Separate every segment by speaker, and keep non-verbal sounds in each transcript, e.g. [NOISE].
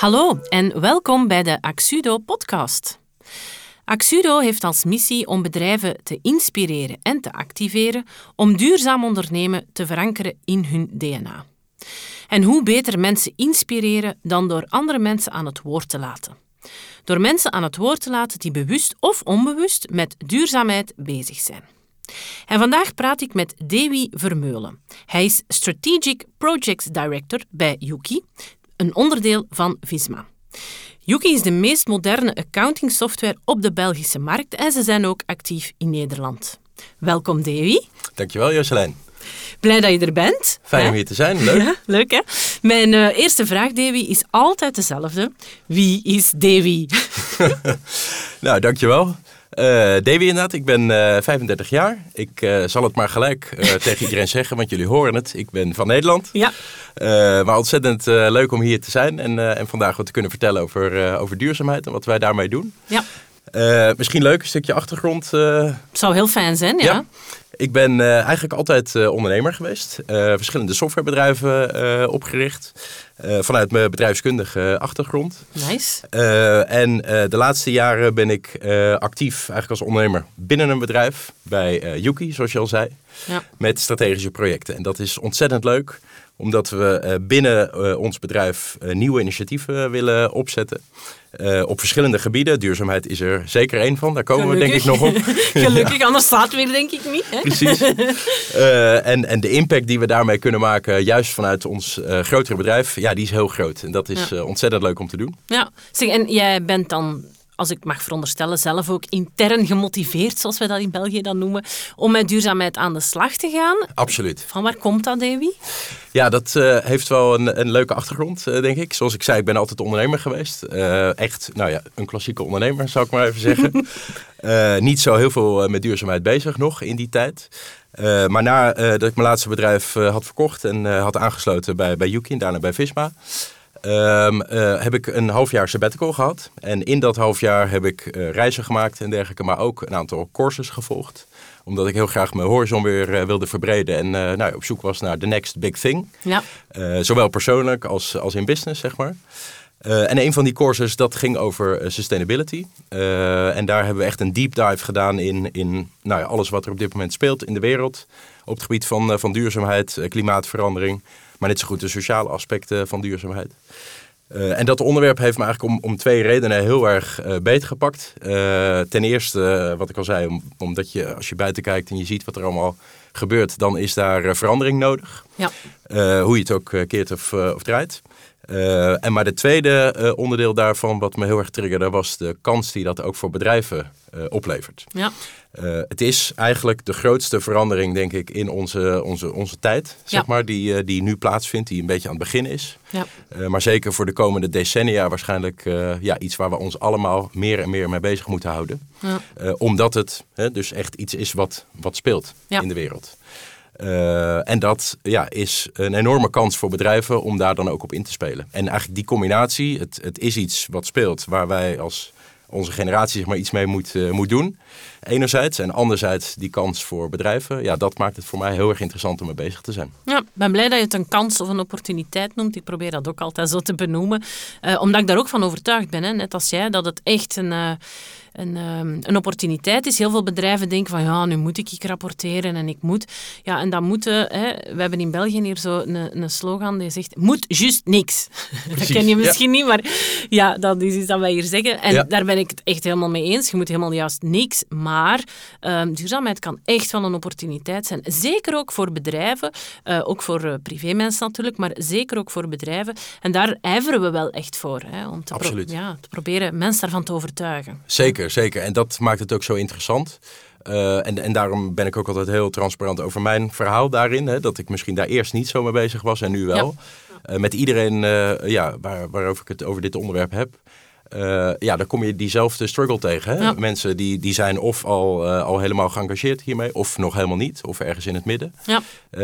Speaker 1: Hallo en welkom bij de Axudo podcast. Axudo heeft als missie om bedrijven te inspireren en te activeren om duurzaam ondernemen te verankeren in hun DNA. En hoe beter mensen inspireren dan door andere mensen aan het woord te laten. Door mensen aan het woord te laten die bewust of onbewust met duurzaamheid bezig zijn. En vandaag praat ik met Dewi Vermeulen. Hij is Strategic Projects Director bij Yuki, een onderdeel van Visma. Yuki is de meest moderne accounting software op de Belgische markt en ze zijn ook actief in Nederland. Welkom Dewi.
Speaker 2: Dankjewel Jocelyn.
Speaker 1: Blij dat je er bent.
Speaker 2: Fijn om hier te zijn, leuk. [LAUGHS]
Speaker 1: Ja, leuk hè? Mijn uh, eerste vraag, Dewi, is altijd dezelfde. Wie is Dewi? [LAUGHS] [LAUGHS]
Speaker 2: nou, dankjewel. Uh, Davy inderdaad, ik ben uh, 35 jaar. Ik uh, zal het maar gelijk [LAUGHS] tegen iedereen zeggen, want jullie horen het. Ik ben van Nederland.
Speaker 1: Ja.
Speaker 2: maar ontzettend leuk om hier te zijn en, en vandaag wat te kunnen vertellen over, over duurzaamheid en wat wij daarmee doen.
Speaker 1: Ja.
Speaker 2: misschien leuk, een stukje achtergrond.
Speaker 1: Zou heel fijn zijn, ja.
Speaker 2: ja. Ik ben uh, eigenlijk altijd uh, ondernemer geweest. Uh, verschillende softwarebedrijven opgericht. vanuit mijn bedrijfskundige achtergrond.
Speaker 1: Nice.
Speaker 2: en de laatste jaren ben ik actief eigenlijk als ondernemer binnen een bedrijf. Bij Yuki, zoals je al zei.
Speaker 1: Ja.
Speaker 2: Met strategische projecten. En dat is ontzettend leuk omdat we binnen ons bedrijf nieuwe initiatieven willen opzetten. Uh, op verschillende gebieden. Duurzaamheid is er zeker één van. Daar komen
Speaker 1: Gelukkig.
Speaker 2: we denk ik nog op.
Speaker 1: Gelukkig, [LAUGHS] anders staat weer denk ik niet. Hè?
Speaker 2: Precies. Uh, en, en de impact die we daarmee kunnen maken, juist vanuit ons uh, grotere bedrijf, ja, die is heel groot. En dat is
Speaker 1: Ja.
Speaker 2: ontzettend leuk om te doen.
Speaker 1: Ja, zeg, en jij bent dan, als ik mag veronderstellen, zelf ook intern gemotiveerd, zoals wij dat in België dan noemen, om met duurzaamheid aan de slag te gaan.
Speaker 2: Absoluut.
Speaker 1: Van waar komt dat, Davy?
Speaker 2: Ja, dat uh, heeft wel een, een leuke achtergrond, uh, denk ik. Zoals ik zei, ik ben altijd ondernemer geweest. Uh, echt, nou ja, een klassieke ondernemer, zou ik maar even zeggen. [LAUGHS] niet zo heel veel met duurzaamheid bezig nog in die tijd. maar nadat ik mijn laatste bedrijf had verkocht en had aangesloten bij, bij Yuki en daarna bij Visma... Um, uh, heb ik een half jaar sabbatical gehad. En in dat half jaar heb ik uh, reizen gemaakt en dergelijke, maar ook een aantal courses gevolgd. Omdat ik heel graag mijn horizon weer uh, wilde verbreden en nou, op zoek was naar the next big thing.
Speaker 1: Ja.
Speaker 2: zowel persoonlijk als, als in business, zeg maar. en een van die courses dat ging over sustainability. en daar hebben we echt een deep dive gedaan in, in nou ja, alles wat er op dit moment speelt in de wereld. Op het gebied van, van duurzaamheid, klimaatverandering maar net zo goed de sociale aspecten van duurzaamheid. Uh, en dat onderwerp heeft me eigenlijk om, om twee redenen heel erg uh, beter gepakt. Uh, ten eerste, wat ik al zei, om, omdat je als je buiten kijkt en je ziet wat er allemaal gebeurt, dan is daar verandering nodig.
Speaker 1: Ja.
Speaker 2: hoe je het ook keert of, of draait. En maar de tweede onderdeel daarvan, wat me heel erg triggerde, was de kans die dat ook voor bedrijven oplevert.
Speaker 1: Ja.
Speaker 2: Het is eigenlijk de grootste verandering, denk ik, in onze, onze, onze tijd, zeg maar, die, die nu plaatsvindt, die een beetje aan het begin is.
Speaker 1: Ja.
Speaker 2: Maar zeker voor de komende decennia waarschijnlijk ja, iets waar we ons allemaal meer en meer mee bezig moeten houden.
Speaker 1: Ja.
Speaker 2: omdat het hè, dus echt iets is wat, wat speelt in de wereld. En dat ja, is een enorme kans voor bedrijven om daar dan ook op in te spelen. En eigenlijk die combinatie, het, het is iets wat speelt waar wij als onze generatie zeg maar, iets mee moet, uh, moet doen. Enerzijds. En anderzijds die kans voor bedrijven. Ja, dat maakt het voor mij heel erg interessant om mee bezig te zijn.
Speaker 1: Ja, ik ben blij dat je het een kans of een opportuniteit noemt. Ik probeer dat ook altijd zo te benoemen. Uh, omdat ik daar ook van overtuigd ben, hè, net als jij, dat het echt een, een, um, een opportuniteit is. Heel veel bedrijven denken van ja, nu moet ik ik rapporteren en ik moet. Ja, en dat moeten, hè, we hebben in België hier zo een, een slogan die zegt, moet juist niks. [LAUGHS] dat ken je misschien ja. niet, maar ja, dat is iets dat wij hier zeggen. En
Speaker 2: Ja.
Speaker 1: daar ben ik het echt helemaal mee eens. Je moet helemaal juist niks, maar um, duurzaamheid kan echt wel een opportuniteit zijn. Zeker ook voor bedrijven, uh, ook voor uh, privémensen natuurlijk, maar zeker ook voor bedrijven. En daar ijveren we wel echt voor, hè, om te, pro ja, te proberen mensen daarvan te overtuigen.
Speaker 2: Zeker, zeker. En dat maakt het ook zo interessant. Uh, en, en daarom ben ik ook altijd heel transparant over mijn verhaal daarin. Hè, dat ik misschien daar eerst niet zo mee bezig was en nu wel. Uh, met iedereen uh, ja, waar, waarover ik het over dit onderwerp heb. Ja, dan kom je diezelfde struggle tegen. Hè?
Speaker 1: Ja.
Speaker 2: Mensen die, die zijn of al, al helemaal geëngageerd hiermee, of nog helemaal niet, of ergens in het midden.
Speaker 1: Ja.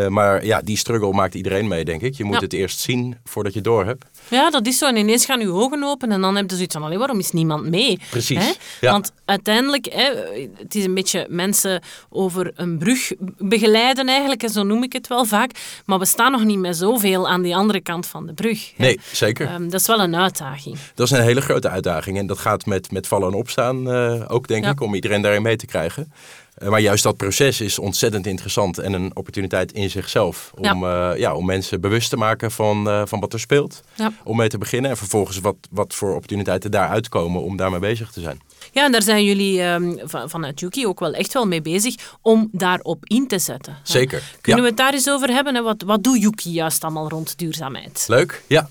Speaker 2: Maar ja, die struggle maakt iedereen mee, denk ik. Je moet het eerst zien voordat je door hebt.
Speaker 1: Ja, dat is zo. En ineens gaan uw ogen open en dan heb je zoiets van, allee, waarom is niemand mee?
Speaker 2: Precies,
Speaker 1: Hè?
Speaker 2: ja.
Speaker 1: Want uiteindelijk, hè, het is een beetje mensen over een brug begeleiden eigenlijk, en zo noem ik het wel vaak. Maar we staan nog niet met zoveel aan die andere kant van de brug. hè.
Speaker 2: Nee, zeker.
Speaker 1: Ehm, dat is wel een uitdaging.
Speaker 2: Dat is een hele grote uitdaging. En dat gaat met, met vallen en opstaan eh, ook, denk
Speaker 1: Ja.
Speaker 2: ik, om iedereen daarin mee te krijgen. Eh, maar juist dat proces is ontzettend interessant en een opportuniteit in zichzelf. Om, ja. ja, om mensen bewust te maken van, eh, van wat er speelt.
Speaker 1: Ja.
Speaker 2: Om mee te beginnen en vervolgens wat, wat voor opportuniteiten daaruit komen om daarmee bezig te zijn.
Speaker 1: Ja, en daar zijn jullie ehm, van, vanuit Yuki ook wel echt wel mee bezig om daarop in te zetten. hè.
Speaker 2: Zeker.
Speaker 1: Kunnen
Speaker 2: ja.
Speaker 1: we het daar eens over hebben? Hè? Wat, wat doet Yuki juist allemaal rond duurzaamheid?
Speaker 2: Leuk, ja.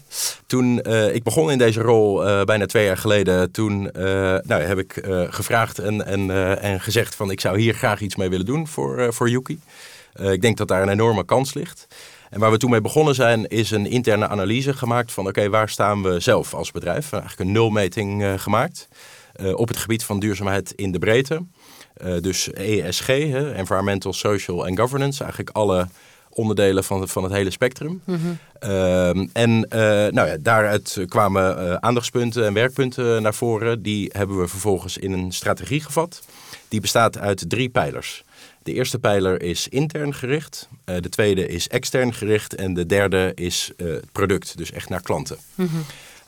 Speaker 2: Toen eh, ik begon in deze rol eh, bijna twee jaar geleden, toen eh, nou, heb ik gevraagd en, en, en gezegd van ik zou hier graag iets mee willen doen voor, voor Yuki. Ik denk dat daar een enorme kans ligt. En waar we toen mee begonnen zijn, is een interne analyse gemaakt van oké, waar staan we zelf als bedrijf? Eigenlijk een nulmeting gemaakt op het gebied van duurzaamheid in de breedte. Eh, dus ESG, Environmental, Social en Governance, eigenlijk alle onderdelen van, van het hele spectrum. Ehm, en eh, nou ja, daaruit kwamen eh, aandachtspunten en werkpunten naar voren. Die hebben we vervolgens in een strategie gevat. Die bestaat uit drie pijlers. De eerste pijler is intern gericht, eh, de tweede is extern gericht en de derde is eh, het product, dus echt naar klanten.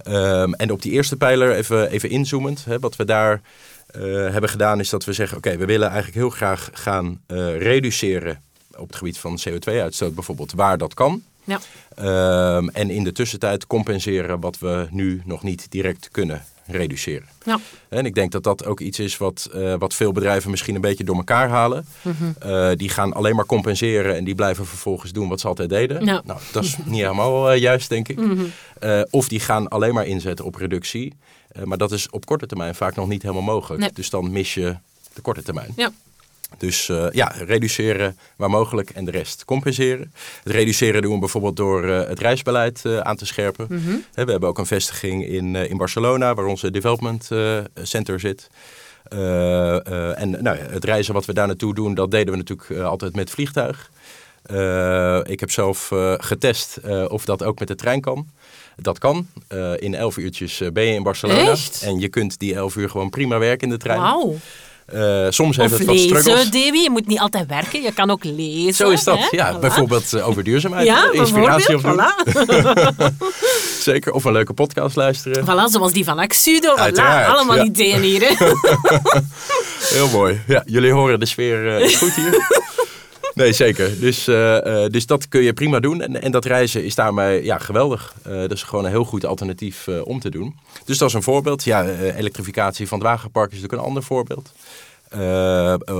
Speaker 2: Ehm, en op die eerste pijler, even, even inzoomend, hè, wat we daar eh, hebben gedaan is dat we zeggen, oké, we willen eigenlijk heel graag gaan eh, reduceren op het gebied van CO2-uitstoot bijvoorbeeld, waar dat kan.
Speaker 1: Ja.
Speaker 2: Ehm, en in de tussentijd compenseren wat we nu nog niet direct kunnen reduceren.
Speaker 1: Ja.
Speaker 2: En ik denk dat dat ook iets is wat, eh, wat veel bedrijven misschien een beetje door elkaar halen. Eh, die gaan alleen maar compenseren en die blijven vervolgens doen wat ze altijd deden.
Speaker 1: Ja.
Speaker 2: Nou, dat is niet helemaal eh, juist, denk ik. Eh, of die gaan alleen maar inzetten op reductie. Maar dat is op korte termijn vaak nog niet helemaal mogelijk.
Speaker 1: Nee.
Speaker 2: Dus dan mis je de korte termijn.
Speaker 1: Ja.
Speaker 2: Dus eh, ja, reduceren waar mogelijk en de rest compenseren. Het reduceren doen we bijvoorbeeld door eh, het reisbeleid eh, aan te scherpen. Hè, we hebben ook een vestiging in, in Barcelona waar onze development center zit. En nou het reizen wat we daar naartoe doen, dat deden we natuurlijk altijd met vliegtuig. Ik heb zelf getest of dat ook met de trein kan. Dat kan. In elf uurtjes ben je in Barcelona.
Speaker 1: Echt?
Speaker 2: En je kunt die elf uur gewoon prima werken in de trein.
Speaker 1: Wauw.
Speaker 2: Eh, soms heeft
Speaker 1: Of
Speaker 2: het wat struggles.
Speaker 1: lezen, Davy. Je moet niet altijd werken, je kan ook lezen.
Speaker 2: Zo is dat.
Speaker 1: hè?
Speaker 2: Ja,
Speaker 1: Voilà.
Speaker 2: bijvoorbeeld eh, over duurzaamheid.
Speaker 1: Ja,
Speaker 2: inspiratie
Speaker 1: voilà. [LAUGHS]
Speaker 2: Zeker. Of een leuke podcast luisteren.
Speaker 1: voilà, zoals die van Axudo. Voilà, allemaal
Speaker 2: ja.
Speaker 1: ideeën hier. Hè? [LAUGHS]
Speaker 2: Heel mooi. Ja, jullie horen de sfeer is goed hier. [LAUGHS] Nee, zeker. Dus, eh, eh, dus dat kun je prima doen. En, en dat reizen is daarmee ja, geweldig. Eh, dat is gewoon een heel goed alternatief om te doen. Dus dat is een voorbeeld. Ja, elektrificatie van het wagenpark is natuurlijk een ander voorbeeld.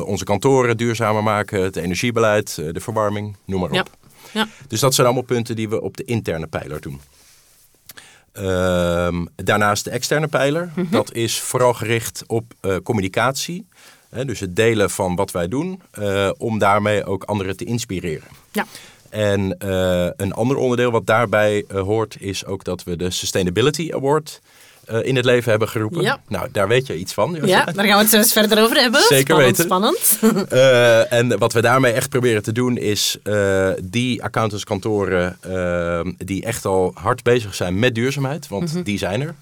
Speaker 2: Onze kantoren duurzamer maken, het energiebeleid, de verwarming, noem maar op.
Speaker 1: Ja. Ja.
Speaker 2: Dus dat zijn allemaal punten die we op de interne pijler doen. Ehm, daarnaast de externe pijler. Dat is vooral gericht op communicatie. Hè, dus het delen van wat wij doen, eh, om daarmee ook anderen te inspireren.
Speaker 1: Ja.
Speaker 2: En eh, een ander onderdeel wat daarbij eh, hoort, is ook dat we de Sustainability Award eh, in het leven hebben geroepen.
Speaker 1: Ja.
Speaker 2: Nou, daar weet je iets van.
Speaker 1: Ja, daar gaan we het zo eens verder over hebben.
Speaker 2: Zeker
Speaker 1: spannend,
Speaker 2: weten.
Speaker 1: Spannend. [LAUGHS]
Speaker 2: Eh, en wat we daarmee echt proberen te doen is eh, die accountantskantoren die echt al hard bezig zijn met duurzaamheid, want die zijn er,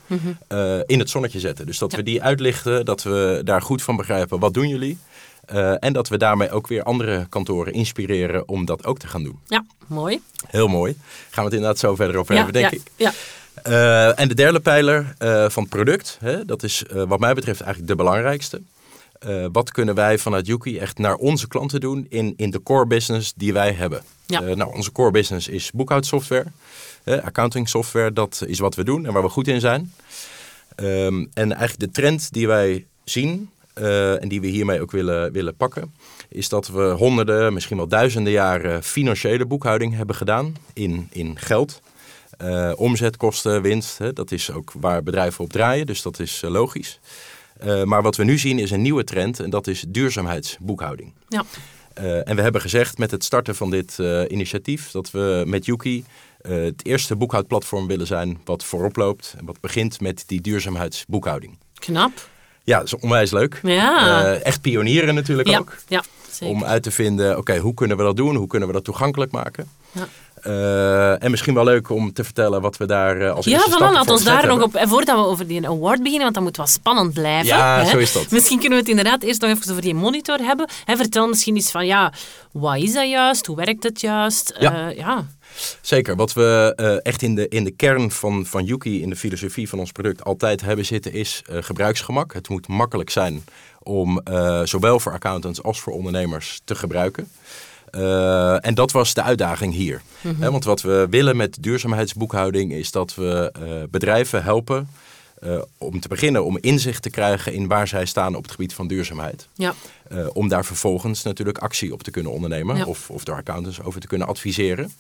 Speaker 2: eh, in het zonnetje zetten. Dus dat we die uitlichten, dat we daar goed van begrijpen wat doen jullie. Eh, en dat we daarmee ook weer andere kantoren inspireren om dat ook te gaan doen.
Speaker 1: Ja, mooi.
Speaker 2: Heel mooi. Gaan we het inderdaad zo verder over
Speaker 1: ja,
Speaker 2: hebben, denk
Speaker 1: ja,
Speaker 2: ik.
Speaker 1: Ja.
Speaker 2: Eh, en de derde pijler eh, van het product, hè, dat is eh, wat mij betreft eigenlijk de belangrijkste. Wat kunnen wij vanuit Yuki echt naar onze klanten doen in, in de core business die wij hebben?
Speaker 1: Ja.
Speaker 2: Nou, onze core business is boekhoudsoftware, accounting software, dat is wat we doen en waar we goed in zijn. Ehm, en eigenlijk de trend die wij zien en die we hiermee ook willen, willen pakken, is dat we honderden, misschien wel duizenden jaren financiële boekhouding hebben gedaan in, in geld. Eh, omzet, kosten, winst, hè, dat is ook waar bedrijven op draaien, dus dat is eh, logisch. Eh, maar wat we nu zien is een nieuwe trend en dat is duurzaamheidsboekhouding.
Speaker 1: Ja.
Speaker 2: En we hebben gezegd met het starten van dit initiatief dat we met Yuki het eerste boekhoudplatform willen zijn wat voorop loopt en wat begint met die duurzaamheidsboekhouding.
Speaker 1: Knap.
Speaker 2: Ja, dat is onwijs leuk.
Speaker 1: Ja.
Speaker 2: Echt pionieren natuurlijk
Speaker 1: ja,
Speaker 2: ook.
Speaker 1: ja, zeker.
Speaker 2: Om uit te vinden, oké, hoe kunnen we dat doen? Hoe kunnen we dat toegankelijk maken?
Speaker 1: Ja.
Speaker 2: Eh, en misschien wel leuk om te vertellen wat we daar eh, als
Speaker 1: Ja,
Speaker 2: eerste
Speaker 1: voilà,
Speaker 2: stappen
Speaker 1: laat ons daar nog op. En voordat we over die award beginnen, want dat moet wel spannend blijven.
Speaker 2: Ja,
Speaker 1: hè.
Speaker 2: zo is dat.
Speaker 1: Misschien kunnen we het inderdaad eerst nog even over die monitor hebben. Hè, vertel misschien eens van, ja, wat is dat juist? Hoe werkt het juist?
Speaker 2: Ja.
Speaker 1: Eh, ja.
Speaker 2: Zeker. Wat we eh, echt in de, in de kern van, van Yuki, in de filosofie van ons product, altijd hebben zitten, is eh, gebruiksgemak. Het moet makkelijk zijn om eh, zowel voor accountants als voor ondernemers te gebruiken. Eh, en dat was de uitdaging hier. Hè, want wat we willen met duurzaamheidsboekhouding is dat we eh, bedrijven helpen eh, om te beginnen om inzicht te krijgen in waar zij staan op het gebied van duurzaamheid.
Speaker 1: Ja.
Speaker 2: Om daar vervolgens natuurlijk actie op te kunnen ondernemen.
Speaker 1: Ja.
Speaker 2: Of, of door accountants over te kunnen adviseren.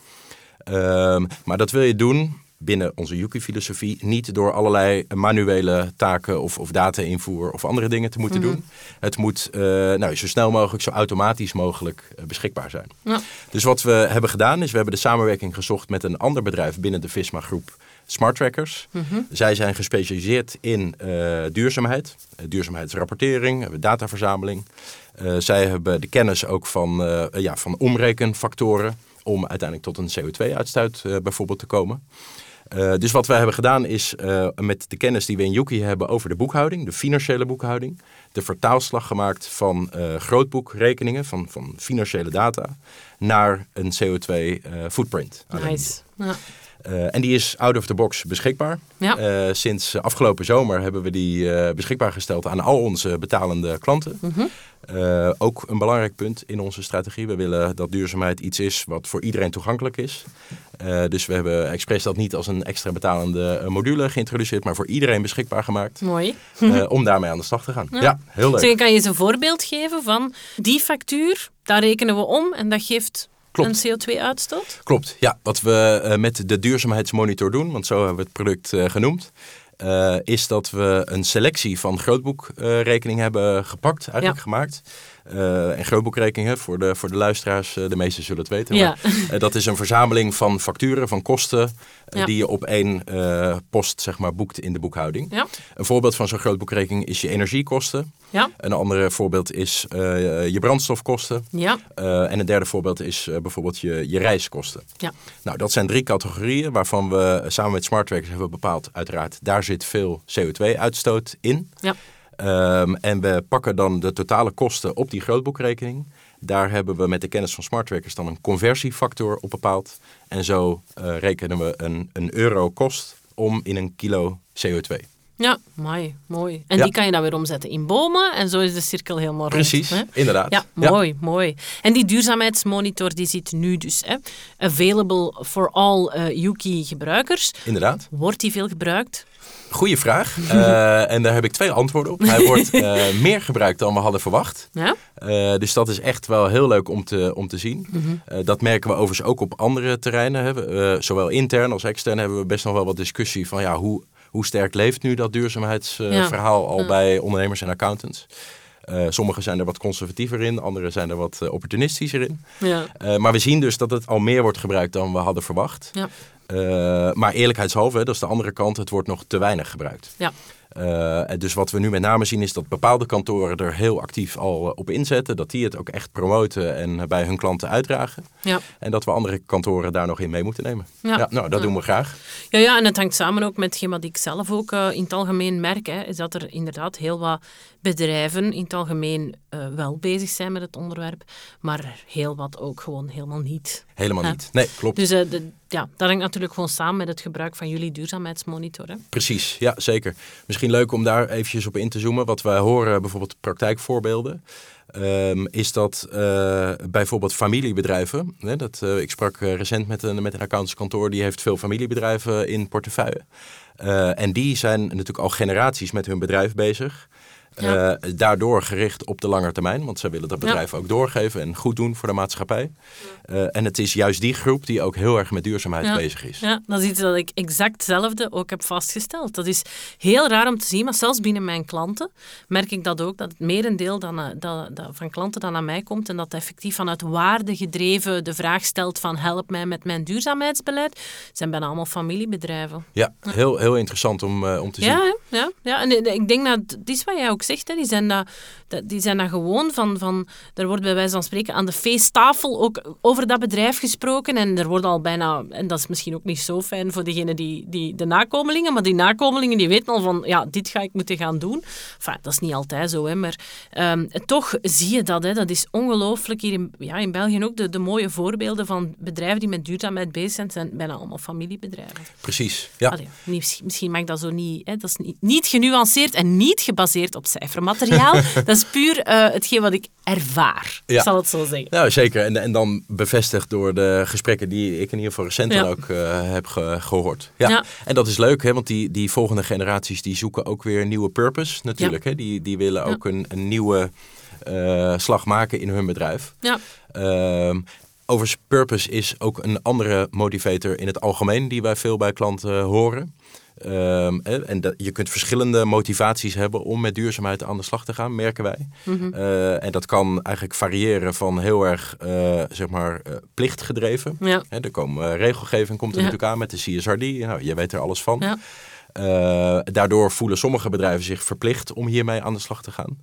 Speaker 2: Ehm, maar dat wil je doen binnen onze Yuki-filosofie niet door allerlei manuele taken of, of data-invoer of andere dingen te moeten doen. Het moet eh, nou, zo snel mogelijk, zo automatisch mogelijk eh, beschikbaar zijn.
Speaker 1: Ja.
Speaker 2: Dus wat we hebben gedaan is, we hebben de samenwerking gezocht met een ander bedrijf binnen de Visma-groep, Smart Trackers. Zij zijn gespecialiseerd in eh, duurzaamheid, duurzaamheidsrapportering, dataverzameling. Zij hebben de kennis ook van, ja, van omrekenfactoren om uiteindelijk tot een CO2-uitstoot eh, bijvoorbeeld te komen. Eh, dus wat wij hebben gedaan is eh, met de kennis die we in Yuki hebben over de boekhouding, de financiële boekhouding, de vertaalslag gemaakt van eh, grootboekrekeningen, van, van financiële data, naar een CO2-footprint.
Speaker 1: Nice. Ja.
Speaker 2: Eh, en die is out of the box beschikbaar.
Speaker 1: Ja.
Speaker 2: Eh, sinds afgelopen zomer hebben we die eh, beschikbaar gesteld aan al onze betalende klanten.
Speaker 1: Mhm.
Speaker 2: Eh, ook een belangrijk punt in onze strategie. We willen dat duurzaamheid iets is wat voor iedereen toegankelijk is. Eh, dus we hebben expres dat niet als een extra betalende eh, module geïntroduceerd, maar voor iedereen beschikbaar gemaakt.
Speaker 1: Mooi.
Speaker 2: eh, [LAUGHS] om daarmee aan de slag te gaan. Ja, heel leuk.
Speaker 1: Zeg, kan je eens een voorbeeld geven van die factuur, daar rekenen we om en dat geeft
Speaker 2: Klopt.
Speaker 1: een CO2-uitstoot?
Speaker 2: Klopt, ja. Wat we eh, met de duurzaamheidsmonitor doen, want zo hebben we het product eh, genoemd, eh, is dat we een selectie van grootboekrekeningen hebben gepakt, eigenlijk
Speaker 1: Ja.
Speaker 2: gemaakt. Eh, en grootboekrekeningen, voor de, voor de luisteraars, eh, de meesten zullen het weten.
Speaker 1: Ja.
Speaker 2: Maar, eh, dat is een verzameling van facturen, van kosten,
Speaker 1: Ja.
Speaker 2: die je op één post zeg maar, boekt in de boekhouding.
Speaker 1: Ja.
Speaker 2: Een voorbeeld van zo'n grootboekrekening is je energiekosten.
Speaker 1: Ja.
Speaker 2: Een ander voorbeeld is je brandstofkosten.
Speaker 1: Ja.
Speaker 2: En een derde voorbeeld is bijvoorbeeld je, je reiskosten.
Speaker 1: Ja.
Speaker 2: Nou, dat zijn drie categorieën waarvan we samen met Smart Trackers hebben bepaald, uiteraard, daar zit veel CO2-uitstoot in.
Speaker 1: Ja.
Speaker 2: Ehm, en we pakken dan de totale kosten op die grootboekrekening. Daar hebben we met de kennis van Smart Trackers dan een conversiefactor op bepaald. En zo eh, rekenen we een, een euro kost om in een kilo CO2.
Speaker 1: Ja, mooi, mooi. En
Speaker 2: Ja.
Speaker 1: die kan je dan weer omzetten in bomen en zo is de cirkel helemaal rond.
Speaker 2: Precies, inderdaad.
Speaker 1: Ja, mooi, mooi. En die duurzaamheidsmonitor die zit nu dus hè, available for all eh Yuki-gebruikers.
Speaker 2: inderdaad.
Speaker 1: Wordt die veel gebruikt?
Speaker 2: Goeie vraag. [LAUGHS] Eh, en daar heb ik twee antwoorden op. Hij wordt eh, [LAUGHS] meer gebruikt dan we hadden verwacht.
Speaker 1: Ja?
Speaker 2: Eh, dus dat is echt wel heel leuk om te, om te zien. Eh, dat merken we overigens ook op andere terreinen. Hè. Zowel intern als extern hebben we best nog wel wat discussie van ja, hoe, hoe sterk leeft nu dat duurzaamheidsverhaal al bij ondernemers en accountants. Sommigen zijn er wat conservatiever in, anderen zijn er wat opportunistischer in.
Speaker 1: Ja.
Speaker 2: Maar we zien dus dat het al meer wordt gebruikt dan we hadden verwacht.
Speaker 1: Ja.
Speaker 2: Eh, maar eerlijkheidshalve, dat is de andere kant, het wordt nog te weinig gebruikt.
Speaker 1: Ja.
Speaker 2: Eh, dus wat we nu met name zien is dat bepaalde kantoren er heel actief al eh, op inzetten. Dat die het ook echt promoten en bij hun klanten uitdragen.
Speaker 1: Ja.
Speaker 2: En dat we andere kantoren daar nog in mee moeten nemen.
Speaker 1: Ja.
Speaker 2: nou, dat
Speaker 1: Ja.
Speaker 2: doen we graag.
Speaker 1: Ja, ja, en het hangt samen ook met hetgeen wat ik zelf ook eh, in het algemeen merk. Hè, is dat er inderdaad heel wat bedrijven in het algemeen wel bezig zijn met het onderwerp, maar heel wat ook gewoon helemaal niet.
Speaker 2: Helemaal niet. Nee, klopt.
Speaker 1: Dus de, ja, dat hangt natuurlijk gewoon samen met het gebruik van jullie duurzaamheidsmonitor. Hè.
Speaker 2: Precies, ja zeker. Misschien leuk om daar eventjes op in te zoomen. Wat wij horen, bijvoorbeeld praktijkvoorbeelden, ehm, is dat eh, bijvoorbeeld familiebedrijven. Hè, dat, eh, ik sprak eh, recent met een, met een accountantskantoor, die heeft veel familiebedrijven in portefeuille. Eh, en die zijn natuurlijk al generaties met hun bedrijf bezig.
Speaker 1: Ja.
Speaker 2: Eh, daardoor gericht op de lange termijn, want zij willen dat bedrijf ook doorgeven en goed doen voor de maatschappij. Eh, en het is juist die groep die ook heel erg met duurzaamheid
Speaker 1: Ja.
Speaker 2: bezig is.
Speaker 1: Ja, dat is iets dat ik exact hetzelfde ook heb vastgesteld. Dat is heel raar om te zien, maar zelfs binnen mijn klanten merk ik dat ook, dat het merendeel dan, eh, dat, dat van klanten dan naar mij komt en dat effectief vanuit waarde gedreven de vraag stelt van help mij met mijn duurzaamheidsbeleid, zijn bijna allemaal familiebedrijven.
Speaker 2: Ja, heel, heel interessant om, om te zien.
Speaker 1: Ja, ja, ja. En ik denk dat, het is wat jij ook zegt, hè. Die, zijn dat, die zijn dat gewoon van, van, er wordt bij wijze van spreken aan de feesttafel ook over dat bedrijf gesproken en er wordt al bijna, en dat is misschien ook niet zo fijn voor degene die, die de nakomelingen, maar die nakomelingen die weten al van, ja, dit ga ik moeten gaan doen. Enfin, dat is niet altijd zo, hè, maar ehm, toch zie je dat, hè. Dat is ongelooflijk hier in, ja, in België ook, de, de mooie voorbeelden van bedrijven die met duurzaamheid bezig zijn, zijn bijna allemaal familiebedrijven.
Speaker 2: Precies. Ja.
Speaker 1: Allee, niet- misschien mag ik dat zo niet... Hè, dat is niet, niet genuanceerd en niet gebaseerd op cijfermateriaal. [LAUGHS] dat is puur eh, hetgeen wat ik ervaar.
Speaker 2: Ja.
Speaker 1: Zal het zo zeggen.
Speaker 2: Nou, zeker. En, en dan bevestigd door de gesprekken die ik in ieder geval recent
Speaker 1: Ja.
Speaker 2: ook eh, heb ge- gehoord. Ja.
Speaker 1: Ja.
Speaker 2: En dat is leuk, hè, want die, die volgende generaties die zoeken ook weer een nieuwe purpose natuurlijk. Hè. Die, die willen ook een, een nieuwe eh, slag maken in hun bedrijf.
Speaker 1: Ja.
Speaker 2: Ehm, overigens, purpose is ook een andere motivator in het algemeen die wij veel bij klanten horen. Ehm, en dat, je kunt verschillende motivaties hebben om met duurzaamheid aan de slag te gaan, merken wij. Eh, en dat kan eigenlijk variëren van heel erg eh, zeg maar, eh, plichtgedreven.
Speaker 1: Ja.
Speaker 2: Hè, er komen regelgeving komt er
Speaker 1: Ja.
Speaker 2: natuurlijk aan met de CSRD. Nou, je weet er alles van.
Speaker 1: Ja.
Speaker 2: Daardoor voelen sommige bedrijven zich verplicht om hiermee aan de slag te gaan.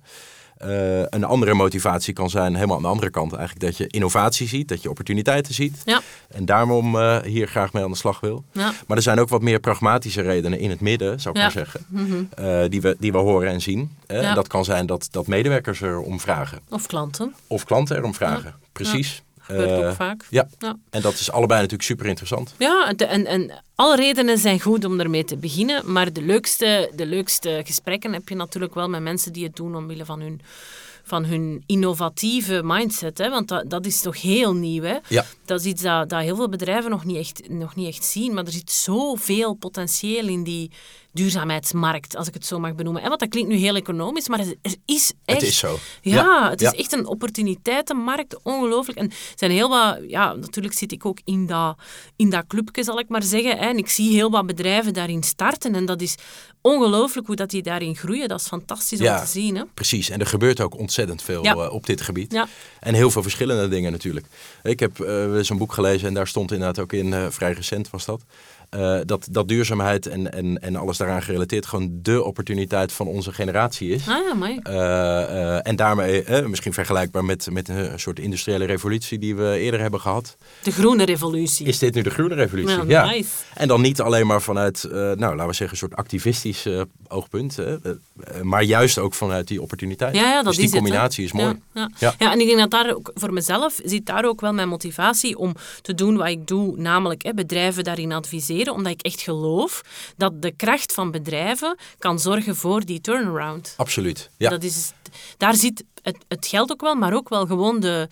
Speaker 2: Eh, een andere motivatie kan zijn, helemaal aan de andere kant eigenlijk, dat je innovatie ziet, dat je opportuniteiten ziet.
Speaker 1: Ja.
Speaker 2: En daarom eh, hier graag mee aan de slag wil.
Speaker 1: Ja.
Speaker 2: Maar er zijn ook wat meer pragmatische redenen in het midden, zou ik
Speaker 1: Ja.
Speaker 2: maar zeggen, eh, die, we, die we horen en zien. En dat kan zijn dat, dat medewerkers erom vragen.
Speaker 1: Of klanten.
Speaker 2: Of klanten erom vragen. Precies.
Speaker 1: Gebeurt
Speaker 2: Eh,
Speaker 1: ook vaak.
Speaker 2: Ja.
Speaker 1: Ja.
Speaker 2: en dat is allebei natuurlijk super interessant.
Speaker 1: Ja, de- en, en alle redenen zijn goed om ermee te beginnen. Maar de leukste, de leukste gesprekken heb je natuurlijk wel met mensen die het doen omwille van hun, van hun innovatieve mindset. Hè? Want dat, dat is toch heel nieuw. Hè?
Speaker 2: Ja.
Speaker 1: Dat is iets dat, dat heel veel bedrijven nog niet, echt, nog niet echt zien. Maar er zit zoveel potentieel in die duurzaamheidsmarkt, als ik het zo mag benoemen. En want dat klinkt nu heel economisch, maar er, er is echt...
Speaker 2: Het is zo.
Speaker 1: Ja,
Speaker 2: Ja,
Speaker 1: het is
Speaker 2: ja.
Speaker 1: echt een opportuniteitenmarkt, ongelooflijk. En er zijn heel wat, ja, natuurlijk zit ik ook in dat, in dat clubje, zal ik maar zeggen. Hè, en ik zie heel wat bedrijven daarin starten. En dat is ongelooflijk hoe dat die daarin groeien. Dat is fantastisch
Speaker 2: Ja.
Speaker 1: om te zien. Hè.
Speaker 2: Precies, en er gebeurt ook ontzettend veel eh, op dit gebied.
Speaker 1: Ja.
Speaker 2: En heel veel verschillende dingen natuurlijk. Ik heb eh, zo'n boek gelezen en daar stond inderdaad ook in, eh, vrij recent was dat, eh, dat, dat duurzaamheid en, en, en alles daaraan gerelateerd gewoon de opportuniteit van onze generatie is.
Speaker 1: Ah ja, mooi.
Speaker 2: Eh, eh, en daarmee misschien vergelijkbaar met, met een soort industriële revolutie die we eerder hebben gehad.
Speaker 1: De groene revolutie.
Speaker 2: Is dit nu de groene revolutie?
Speaker 1: Ja, nice.
Speaker 2: En dan niet alleen maar vanuit, nou laten we zeggen, een soort activistisch oogpunt. maar juist ook vanuit die opportuniteit.
Speaker 1: Ja, ja, dat
Speaker 2: dus die
Speaker 1: is het, hè.
Speaker 2: combinatie is mooi.
Speaker 1: Ja, ja.
Speaker 2: Ja.
Speaker 1: Ja. en ik denk dat daar ook voor mezelf zit daar ook wel mijn motivatie om te doen wat ik doe, namelijk hè, bedrijven daarin adviseren, omdat ik echt geloof dat de kracht van bedrijven kan zorgen voor die turnaround.
Speaker 2: Absoluut. Ja.
Speaker 1: Dat is, daar zit het, het geld ook wel, maar ook wel gewoon de,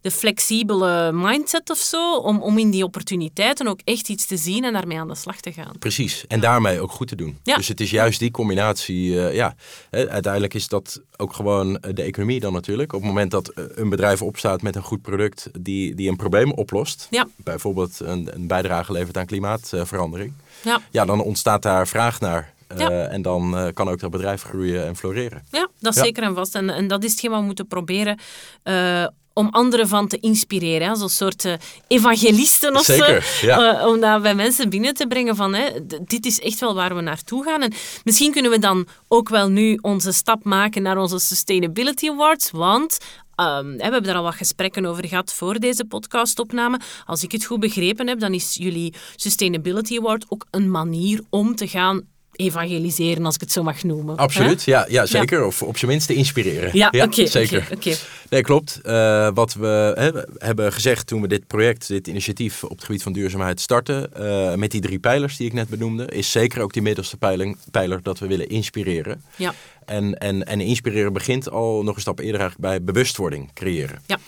Speaker 1: de flexibele mindset of zo, om, om in die opportuniteiten ook echt iets te zien en daarmee aan de slag te gaan.
Speaker 2: Precies, en daarmee ook goed te doen.
Speaker 1: Ja.
Speaker 2: Dus het is juist die combinatie. eh, ja, uiteindelijk is dat ook gewoon eh, de economie dan natuurlijk. Op het moment dat eh, een bedrijf opstaat met een goed product die, die een probleem oplost,
Speaker 1: Ja.
Speaker 2: bijvoorbeeld een, een bijdrage levert aan klimaatverandering,
Speaker 1: Ja.
Speaker 2: ja, dan ontstaat daar vraag naar. Eh,
Speaker 1: Ja.
Speaker 2: En dan eh, kan ook dat bedrijf groeien en floreren.
Speaker 1: Ja, dat is
Speaker 2: Ja.
Speaker 1: zeker en vast. En, en dat is hetgeen wat we moeten proberen eh, om anderen van te inspireren. hè. Zo'n soort evangelisten of
Speaker 2: Zeker,
Speaker 1: zo.
Speaker 2: ja.
Speaker 1: Om dat bij mensen binnen te brengen van hè, dit is echt wel waar we naartoe gaan. En misschien kunnen we dan ook wel nu onze stap maken naar onze Sustainability Awards. Want ehm, we hebben daar al wat gesprekken over gehad voor deze podcastopname. Als ik het goed begrepen heb, dan is jullie Sustainability Award ook een manier om te gaan evangeliseren, als ik het zo mag noemen.
Speaker 2: Absoluut, ja, ja zeker. Of op zijn minst te inspireren.
Speaker 1: Ja, oké.
Speaker 2: zeker.
Speaker 1: oké, oké.
Speaker 2: Nee, klopt. Eh, wat we hè, we hebben gezegd toen we dit project, dit initiatief op het gebied van duurzaamheid starten, eh, met die drie pijlers die ik net benoemde, is zeker ook die middelste pijling, pijler dat we willen inspireren.
Speaker 1: Ja.
Speaker 2: En, en, en inspireren begint al nog een stap eerder eigenlijk bij bewustwording creëren.
Speaker 1: Ja.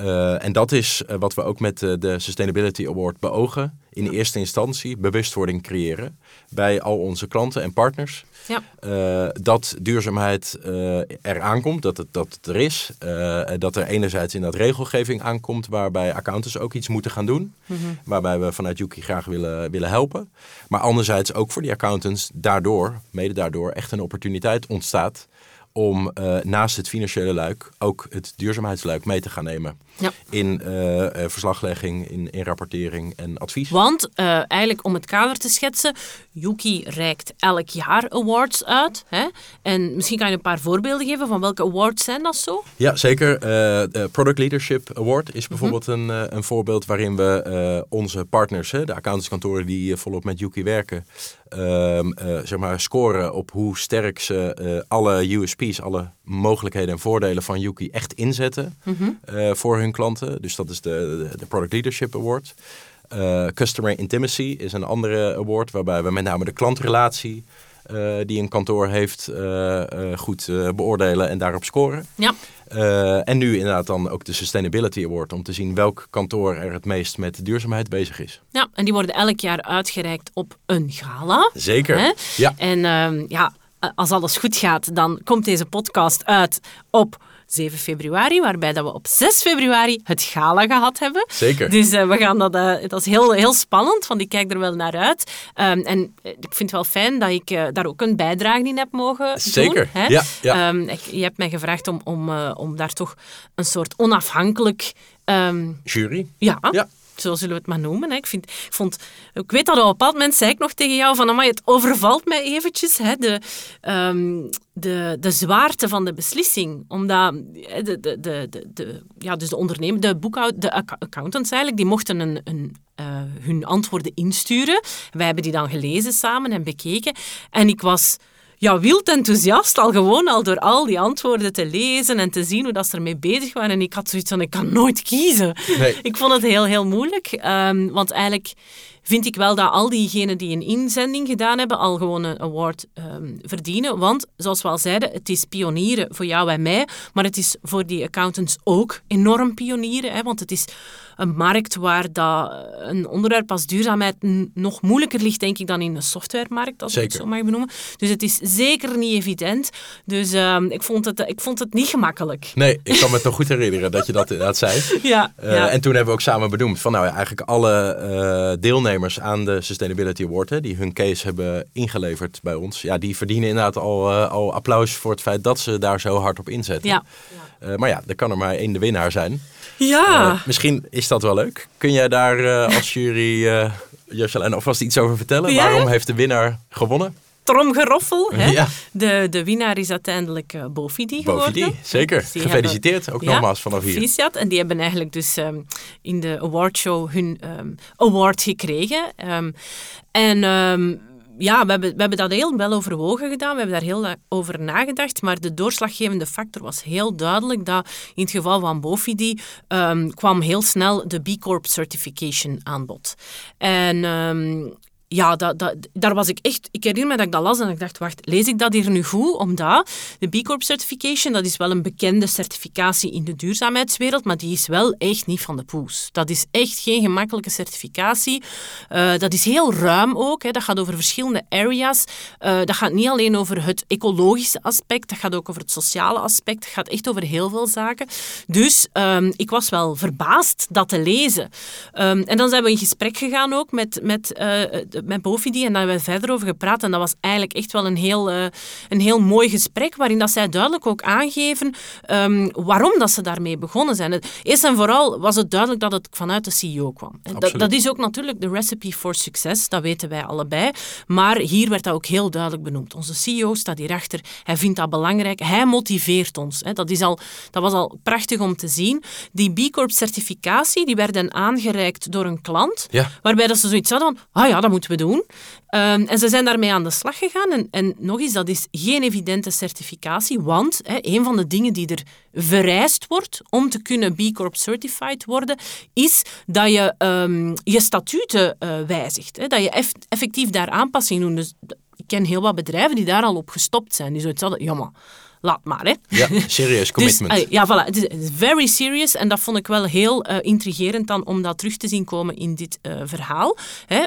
Speaker 2: Uh, en dat is uh, wat we ook met uh, de Sustainability Award beogen. In ja. eerste instantie bewustwording creëren bij al onze klanten en partners. Ja. dat duurzaamheid eraan komt, dat het, dat het er is. dat er enerzijds in dat regelgeving aankomt waarbij accountants ook iets moeten gaan doen. Mm -hmm. Waarbij we vanuit Yuki graag willen, willen helpen. Maar anderzijds ook voor die accountants daardoor, mede daardoor, echt een opportuniteit ontstaat om uh, naast het financiële luik ook het duurzaamheidsluik mee te gaan nemen. Ja. In uh, uh, verslaglegging, in, in rapportering en advies.
Speaker 1: Want eigenlijk om het kader te schetsen, Yuki reikt elk jaar awards uit. Hè? En misschien kan je een paar voorbeelden geven van welke awards zijn dat zo?
Speaker 2: Ja, zeker. de Product Leadership Award is bijvoorbeeld mm -hmm. een, een voorbeeld waarin we onze partners, hè, de accountantskantoren die volop met Yuki werken, ehm, zeg maar scoren op hoe sterk ze alle USP's, alle mogelijkheden en voordelen van Yuki echt inzetten -hmm. voor hun klanten. Dus dat is de, de Product Leadership Award. Uh, Customer Intimacy is een andere award waarbij we met name de klantrelatie uh, die een kantoor heeft uh, goed beoordelen en daarop scoren. Ja. en nu inderdaad dan ook de Sustainability Award om te zien welk kantoor er het meest met duurzaamheid bezig is.
Speaker 1: Ja, en die worden elk jaar uitgereikt op een gala.
Speaker 2: Zeker. Hè?
Speaker 1: Ja. En ehm, ja, als alles goed gaat, dan komt deze podcast uit op 7 februari, waarbij dat we op 6 februari het gala gehad hebben.
Speaker 2: Zeker.
Speaker 1: Dus uh, we gaan dat, uh, dat is heel, heel spannend, want ik kijk er wel naar uit. Um, en ik vind het wel fijn dat ik uh, daar ook een bijdrage in heb mogen
Speaker 2: Zeker.
Speaker 1: doen.
Speaker 2: Zeker, ja. ja.
Speaker 1: Um, ik, je hebt mij gevraagd om, om, om daar toch een soort onafhankelijk... Um,
Speaker 2: Jury?
Speaker 1: Ja. ja zo zullen we het maar noemen. Ik, vind, ik, vond, ik weet dat op een bepaald moment zei ik nog tegen jou van, amai, het overvalt mij eventjes, hè, de, um, de, de zwaarte van de beslissing. Omdat de, de, de, de, ja, dus de ondernemer, de de accountants eigenlijk, die mochten een, een, uh, hun antwoorden insturen. Wij hebben die dan gelezen samen en bekeken. En ik was ja, wild enthousiast, al gewoon al door al die antwoorden te lezen en te zien hoe dat ze ermee bezig waren. En ik had zoiets van, ik kan nooit kiezen.
Speaker 2: Nee.
Speaker 1: Ik vond het heel, heel moeilijk. Um, want eigenlijk vind ik wel dat al diegenen die een inzending gedaan hebben al gewoon een award um, verdienen. Want, zoals we al zeiden, het is pionieren voor jou en mij, maar het is voor die accountants ook enorm pionieren. Hè, want het is een markt waar dat een onderwerp als duurzaamheid nog moeilijker ligt, denk ik, dan in de softwaremarkt, als
Speaker 2: zeker.
Speaker 1: ik het zo mag benoemen. Dus het is zeker niet evident. Dus um, ik, vond het, ik vond het niet gemakkelijk.
Speaker 2: Nee, ik kan me toch goed herinneren dat je dat inderdaad zei. [LAUGHS]
Speaker 1: ja,
Speaker 2: uh,
Speaker 1: ja,
Speaker 2: En toen hebben we ook samen benoemd van nou ja, eigenlijk alle uh, deelnemers aan de Sustainability Award, hè, die hun case hebben ingeleverd bij ons, ja, die verdienen inderdaad al, uh, al applaus voor het feit dat ze daar zo hard op inzetten.
Speaker 1: Ja.
Speaker 2: Uh, maar ja, er kan er maar één de winnaar zijn.
Speaker 1: Ja.
Speaker 2: Uh, misschien is dat wel leuk. Kun jij daar uh, als jury, uh, Jocelyn, alvast iets over vertellen?
Speaker 1: Ja.
Speaker 2: Waarom heeft de winnaar gewonnen?
Speaker 1: Tromgeroffel. Hè?
Speaker 2: Ja.
Speaker 1: De, de winnaar is uiteindelijk uh, Bofidi geworden.
Speaker 2: Bofidi, zeker.
Speaker 1: Dus
Speaker 2: Gefeliciteerd,
Speaker 1: hebben,
Speaker 2: ook nogmaals vanaf hier.
Speaker 1: Proficiat. En die hebben eigenlijk dus um, in de awardshow hun um, award gekregen. Um, en ja, we hebben, we hebben dat heel wel overwogen gedaan. We hebben daar heel over nagedacht. Maar de doorslaggevende factor was heel duidelijk dat in het geval van Bofidi um, kwam heel snel de B Corp certification aan bod. En um, ja, daar was ik echt... Ik herinner me dat ik dat las en ik dacht, wacht, lees ik dat hier nu goed? Omdat de B Corp Certification, dat is wel een bekende certificatie in de duurzaamheidswereld, maar die is wel echt niet van de poes. Dat is echt geen gemakkelijke certificatie. Uh, dat is heel ruim ook. Hè. Dat gaat over verschillende areas. Uh, dat gaat niet alleen over het ecologische aspect, dat gaat ook over het sociale aspect. Dat gaat echt over heel veel zaken. Dus um, ik was wel verbaasd dat te lezen. Um, en dan zijn we in gesprek gegaan ook met... met uh, met Bofidi en daar hebben we verder over gepraat. En dat was eigenlijk echt wel een heel, uh, een heel mooi gesprek, waarin dat zij duidelijk ook aangeven um, waarom dat ze daarmee begonnen zijn. Eerst en vooral was het duidelijk dat het vanuit de CEO kwam. Dat, dat, is ook natuurlijk de recipe for success, dat weten wij allebei. Maar hier werd dat ook heel duidelijk benoemd. Onze CEO staat hierachter, hij vindt dat belangrijk, hij motiveert ons. Dat, is al, dat was al prachtig om te zien. Die B Corp certificatie, die werden aangereikt door een klant,
Speaker 2: ja.
Speaker 1: waarbij dat ze zoiets hadden van, ah ja, dat moeten we doen. Um, en ze zijn daarmee aan de slag gegaan. En, en nog eens, dat is geen evidente certificatie, want hè, een van de dingen die er vereist wordt om te kunnen B Corp certified worden, is dat je um, je statuten uh, wijzigt. Hè, dat je eff effectief daar aanpassingen doet. Dus, ik ken heel wat bedrijven die daar al op gestopt zijn. Die zoiets hadden, ja maar laat maar. Hè.
Speaker 2: Ja, [LAUGHS] serious commitment.
Speaker 1: Dus, uh, ja, voilà. Het is, het is, very serious. En dat vond ik wel heel uh, intrigerend dan om dat terug te zien komen in dit uh, verhaal. Hè.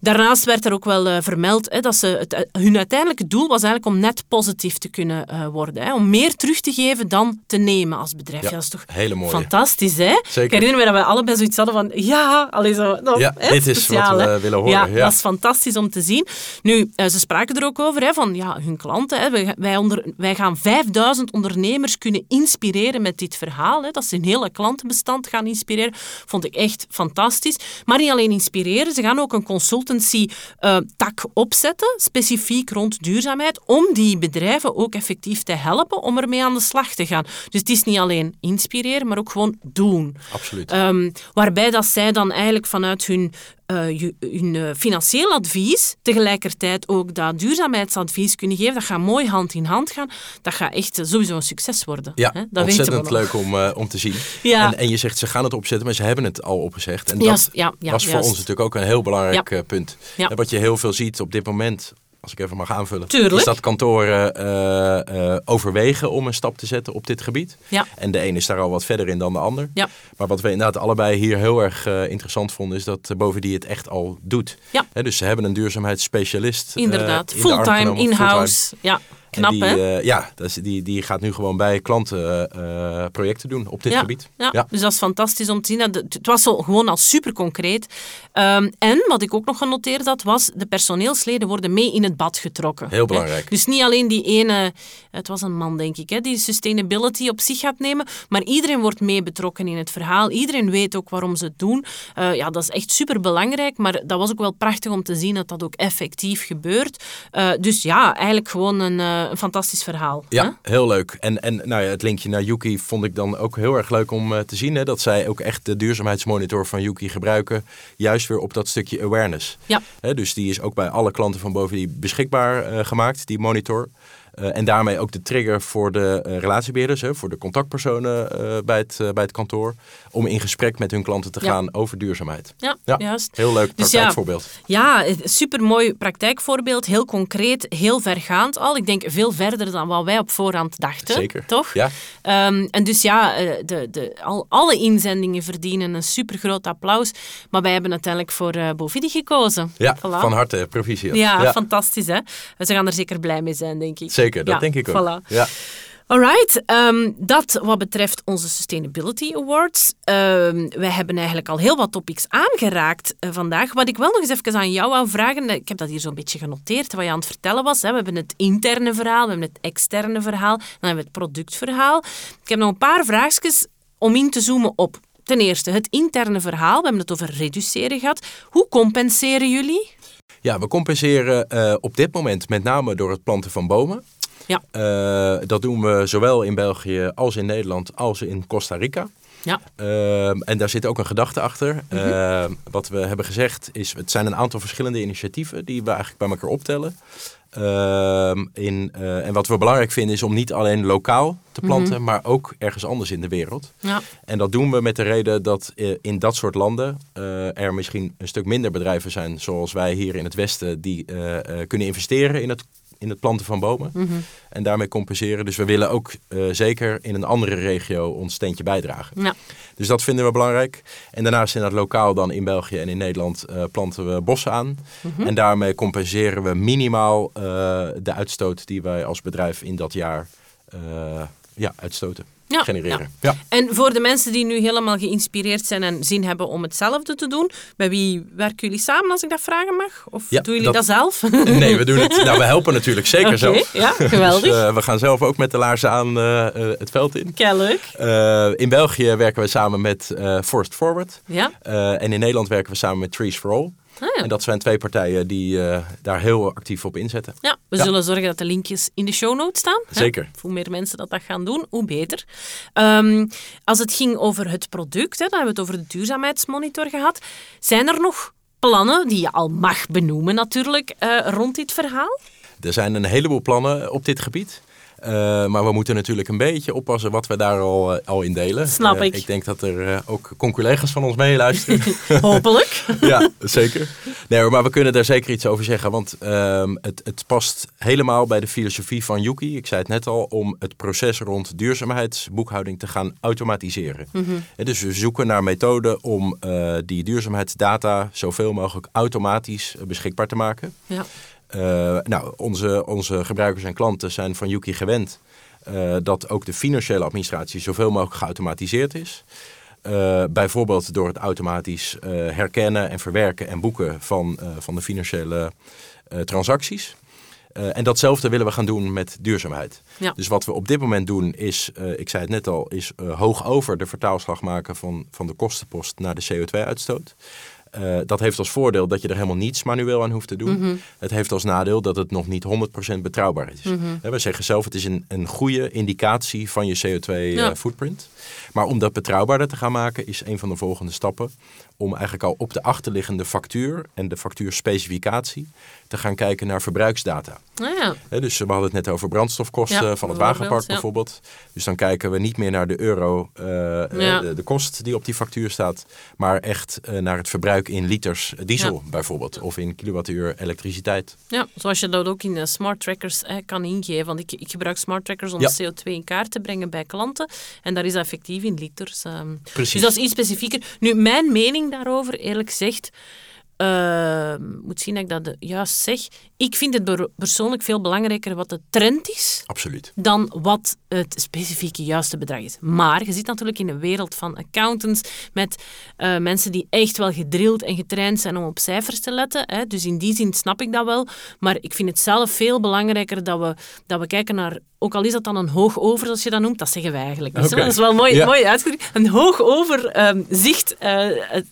Speaker 1: Daarnaast werd er ook wel uh, vermeld hè, dat ze het, uh, hun uiteindelijke doel was eigenlijk om net positief te kunnen uh, worden. Hè, om meer terug te geven dan te nemen als bedrijf.
Speaker 2: Ja,
Speaker 1: dat is toch
Speaker 2: hele mooi.
Speaker 1: fantastisch, hè?
Speaker 2: Zeker.
Speaker 1: Ik herinner me dat we allebei zoiets hadden van ja, allee, zo, nou,
Speaker 2: ja
Speaker 1: hè,
Speaker 2: dit is
Speaker 1: speciaal,
Speaker 2: wat we
Speaker 1: hè?
Speaker 2: willen horen.
Speaker 1: Ja,
Speaker 2: Ja,
Speaker 1: dat is fantastisch om te zien. Nu, ze spraken er ook over, hè, van ja, hun klanten. Hè, wij, onder, wij gaan 5000 ondernemers kunnen inspireren met dit verhaal. Hè, dat ze een hele klantenbestand gaan inspireren. Vond ik echt fantastisch. Maar niet alleen inspireren, ze gaan ook een consultancy uh, tak opzetten, specifiek rond duurzaamheid, om die bedrijven ook effectief te helpen om ermee aan de slag te gaan. Dus het is niet alleen inspireren, maar ook gewoon doen.
Speaker 2: Absoluut.
Speaker 1: Um, waarbij dat zij dan eigenlijk vanuit hun uh, hun uh, financieel advies tegelijkertijd ook dat duurzaamheidsadvies kunnen geven. Dat gaat mooi hand in hand gaan. Dat gaat echt sowieso een succes worden.
Speaker 2: Ja,
Speaker 1: hè? Dat
Speaker 2: ontzettend leuk om, uh, om te zien.
Speaker 1: Ja.
Speaker 2: En, en, je zegt ze gaan het opzetten, maar ze hebben het al opgezegd. En dat
Speaker 1: Juist, ja, ja,
Speaker 2: was voor ons natuurlijk ook een heel belangrijk punt. En wat je heel veel ziet op dit moment als ik even mag aanvullen,
Speaker 1: Tuurlijk.
Speaker 2: is dat kantoren uh, uh, overwegen om een stap te zetten op dit gebied.
Speaker 1: Ja.
Speaker 2: En de een is daar al wat verder in dan de ander.
Speaker 1: Ja.
Speaker 2: Maar wat we inderdaad allebei hier heel erg uh, interessant vonden, is dat Bovendien het echt al doet.
Speaker 1: Ja.
Speaker 2: He, dus ze hebben een duurzaamheidsspecialist.
Speaker 1: Inderdaad,
Speaker 2: in
Speaker 1: fulltime, in-house. Ja. Knap,
Speaker 2: die,
Speaker 1: hè?
Speaker 2: uh, ja, dus die, die gaat nu gewoon bij klanten uh, projecten doen op dit
Speaker 1: ja,
Speaker 2: gebied.
Speaker 1: Ja. ja, dus dat is fantastisch om te zien. Het was zo gewoon al super concreet. Um, en wat ik ook nog genoteerd had, was de personeelsleden worden mee in het bad getrokken.
Speaker 2: Heel belangrijk.
Speaker 1: Hè? Dus niet alleen die ene, het was een man denk ik, hè, die sustainability op zich gaat nemen, maar iedereen wordt mee betrokken in het verhaal. Iedereen weet ook waarom ze het doen. Uh, ja, dat is echt super belangrijk, maar dat was ook wel prachtig om te zien dat dat ook effectief gebeurt. Uh, dus ja, eigenlijk gewoon een een fantastisch verhaal.
Speaker 2: Ja,
Speaker 1: hè?
Speaker 2: heel leuk. En, en nou ja, het linkje naar Yuki vond ik dan ook heel erg leuk om uh, te zien. Hè, dat zij ook echt de duurzaamheidsmonitor van Yuki gebruiken. Juist weer op dat stukje awareness.
Speaker 1: Ja.
Speaker 2: Hè, dus die is ook bij alle klanten van boven die beschikbaar uh, gemaakt, die monitor. Uh, en daarmee ook de trigger voor de uh, relatiebeheerders, hè, voor de contactpersonen uh, bij, het, bij het kantoor, om in gesprek met hun klanten te
Speaker 1: Ja.
Speaker 2: gaan over duurzaamheid.
Speaker 1: Ja,
Speaker 2: Ja,
Speaker 1: juist.
Speaker 2: Heel leuk
Speaker 1: Dus
Speaker 2: praktijkvoorbeeld.
Speaker 1: Ja, supermooi praktijkvoorbeeld. Heel concreet, heel vergaand al. Ik denk veel verder dan wat wij op voorhand dachten.
Speaker 2: Zeker.
Speaker 1: Toch?
Speaker 2: Ja.
Speaker 1: Um, en dus ja, eh, de, de, al, alle inzendingen verdienen een supergroot applaus. Maar wij hebben uiteindelijk voor Bovidi gekozen.
Speaker 2: Ja,
Speaker 1: Voilà.
Speaker 2: van harte proficiat.
Speaker 1: Ja, fantastisch hè. Ze gaan er zeker blij mee zijn, denk ik.
Speaker 2: Zeker, dat
Speaker 1: Ja,
Speaker 2: denk ik ook.
Speaker 1: Voilà.
Speaker 2: Ja.
Speaker 1: Alright, um, dat wat betreft onze Sustainability Awards. Um, wij hebben eigenlijk al heel wat topics aangeraakt uh, vandaag. Wat ik wel nog eens even aan jou wou vragen, ik heb dat hier zo'n beetje genoteerd, wat je aan het vertellen was. Hè. We hebben het interne verhaal, we hebben het externe verhaal, dan hebben we het productverhaal. Ik heb nog een paar vraagjes om in te zoomen op. Ten eerste, het interne verhaal. We hebben het over reduceren gehad. Hoe compenseren jullie?
Speaker 2: Ja, we compenseren uh, op dit moment met name door het planten van bomen.
Speaker 1: Ja.
Speaker 2: Uh, dat doen we zowel in België als in Nederland als in Costa Rica.
Speaker 1: Ja.
Speaker 2: Uh, en daar zit ook een gedachte achter.
Speaker 1: Mhm.
Speaker 2: Uh, wat we hebben gezegd is, het zijn een aantal verschillende initiatieven die we eigenlijk bij elkaar optellen. Ehm, in, uh, en wat we belangrijk vinden is om niet alleen lokaal te planten,
Speaker 1: Mhm.
Speaker 2: maar ook ergens anders in de wereld.
Speaker 1: Ja.
Speaker 2: En dat doen we met de reden dat uh, in dat soort landen er misschien een stuk minder bedrijven zijn, zoals wij hier in het Westen, die kunnen investeren in het, in het planten van bomen.
Speaker 1: Mhm.
Speaker 2: En daarmee compenseren. Dus we willen ook zeker in een andere regio ons steentje bijdragen.
Speaker 1: Ja.
Speaker 2: Dus dat vinden we belangrijk. En daarnaast in het lokaal dan in België en in Nederland uh, planten we bossen aan.
Speaker 1: Mhm.
Speaker 2: En daarmee compenseren we minimaal uh, de uitstoot die wij als bedrijf in dat jaar ja, uitstoten.
Speaker 1: Ja,
Speaker 2: genereren.
Speaker 1: Ja.
Speaker 2: Ja.
Speaker 1: En voor de mensen die nu helemaal geïnspireerd zijn en zin hebben om hetzelfde te doen, bij wie werken jullie samen als ik dat vragen mag? Of
Speaker 2: Ja,
Speaker 1: doen jullie dat,
Speaker 2: dat-
Speaker 1: zelf? [LAUGHS]
Speaker 2: Nee, we doen het. Nou, we helpen natuurlijk zeker
Speaker 1: Oké,
Speaker 2: zelf.
Speaker 1: ja, geweldig.
Speaker 2: Dus, uh, we gaan zelf ook met de laarzen aan uh, uh, het veld in.
Speaker 1: Leuk.
Speaker 2: Uh, in België werken we samen met uh, Forest Forward.
Speaker 1: Ja.
Speaker 2: Uh, en in Nederland werken we samen met Trees for All.
Speaker 1: Ah, ja.
Speaker 2: En dat zijn twee partijen die uh, daar heel actief op inzetten.
Speaker 1: Ja, we
Speaker 2: Ja.
Speaker 1: zullen zorgen dat de linkjes in de show notes staan. hè?
Speaker 2: Zeker.
Speaker 1: Hoe meer mensen dat, dat gaan doen, hoe beter. Ehm, als het ging over het product, hè, dan hebben we het over de duurzaamheidsmonitor gehad. Zijn er nog plannen, die je al mag benoemen natuurlijk, eh, rond dit verhaal?
Speaker 2: Er zijn een heleboel plannen op dit gebied. Uh, maar we moeten natuurlijk een beetje oppassen wat we daar al, uh, al in delen.
Speaker 1: Snap ik.
Speaker 2: ik denk dat er ook collega's van ons meeluisteren. [LAUGHS]
Speaker 1: Hopelijk. [LAUGHS]
Speaker 2: ja, zeker. Nee, maar we kunnen daar zeker iets over zeggen. Want ehm, het, het past helemaal bij de filosofie van Yuki. Ik zei het net al, om het proces rond duurzaamheidsboekhouding te gaan automatiseren.
Speaker 1: Mm
Speaker 2: dus we zoeken naar methoden om die duurzaamheidsdata zoveel mogelijk automatisch beschikbaar te maken.
Speaker 1: Ja.
Speaker 2: Uh, nou, onze, onze gebruikers en klanten zijn van Yuki gewend uh, dat ook de financiële administratie zoveel mogelijk geautomatiseerd is. Uh, bijvoorbeeld door het automatisch herkennen en verwerken en boeken van, van de financiële transacties. en datzelfde willen we gaan doen met duurzaamheid.
Speaker 1: Ja.
Speaker 2: Dus wat we op dit moment doen is, ik zei het net al, is hoog over de vertaalslag maken van, van de kostenpost naar de CO2-uitstoot. Uh, dat heeft als voordeel dat je er helemaal niets manueel aan hoeft te doen.
Speaker 1: Mm -hmm.
Speaker 2: Het heeft als nadeel dat het nog niet 100% betrouwbaar is.
Speaker 1: Mm -hmm.
Speaker 2: We zeggen zelf, het is een, een goede indicatie van je CO2-footprint.
Speaker 1: Ja.
Speaker 2: maar om dat betrouwbaarder te gaan maken, is een van de volgende stappen om eigenlijk al op de achterliggende factuur en de factuurspecificatie te gaan kijken naar verbruiksdata.
Speaker 1: Ah, ja.
Speaker 2: dus we hadden het net over brandstofkosten
Speaker 1: Ja,
Speaker 2: van het wagenpark
Speaker 1: ja.
Speaker 2: bijvoorbeeld. Dus dan kijken we niet meer naar de euro, eh,
Speaker 1: Ja.
Speaker 2: de, de kost die op die factuur staat, maar echt eh, naar het verbruik in liters diesel bijvoorbeeld, of in kilowattuur elektriciteit.
Speaker 1: Ja, zoals je dat ook in eh, smart trackers eh, kan ingeven. Want ik, ik gebruik smart trackers om
Speaker 2: Ja.
Speaker 1: CO2 in kaart te brengen bij klanten. En daar is dat effectief in liters. ehm.
Speaker 2: Precies.
Speaker 1: Dus dat is iets specifieker. Nu, mijn mening daarover, eerlijk gezegd, eh, moet zien dat ik dat juist zeg. Ik vind het per- persoonlijk veel belangrijker wat de trend is
Speaker 2: Absoluut.
Speaker 1: dan wat het specifieke juiste bedrag is. Maar je zit natuurlijk in een wereld van accountants met eh, mensen die echt wel gedrild en getraind zijn om op cijfers te letten. Hè. Dus in die zin snap ik dat wel. Maar ik vind het zelf veel belangrijker dat we, dat we kijken naar, ook al is dat dan een hoog over, zoals je dat noemt, dat zeggen wij eigenlijk niet.
Speaker 2: Oké.
Speaker 1: Dat is wel mooi,
Speaker 2: Ja.
Speaker 1: mooi uitgedrukt. Een hoog over ehm, zicht, eh,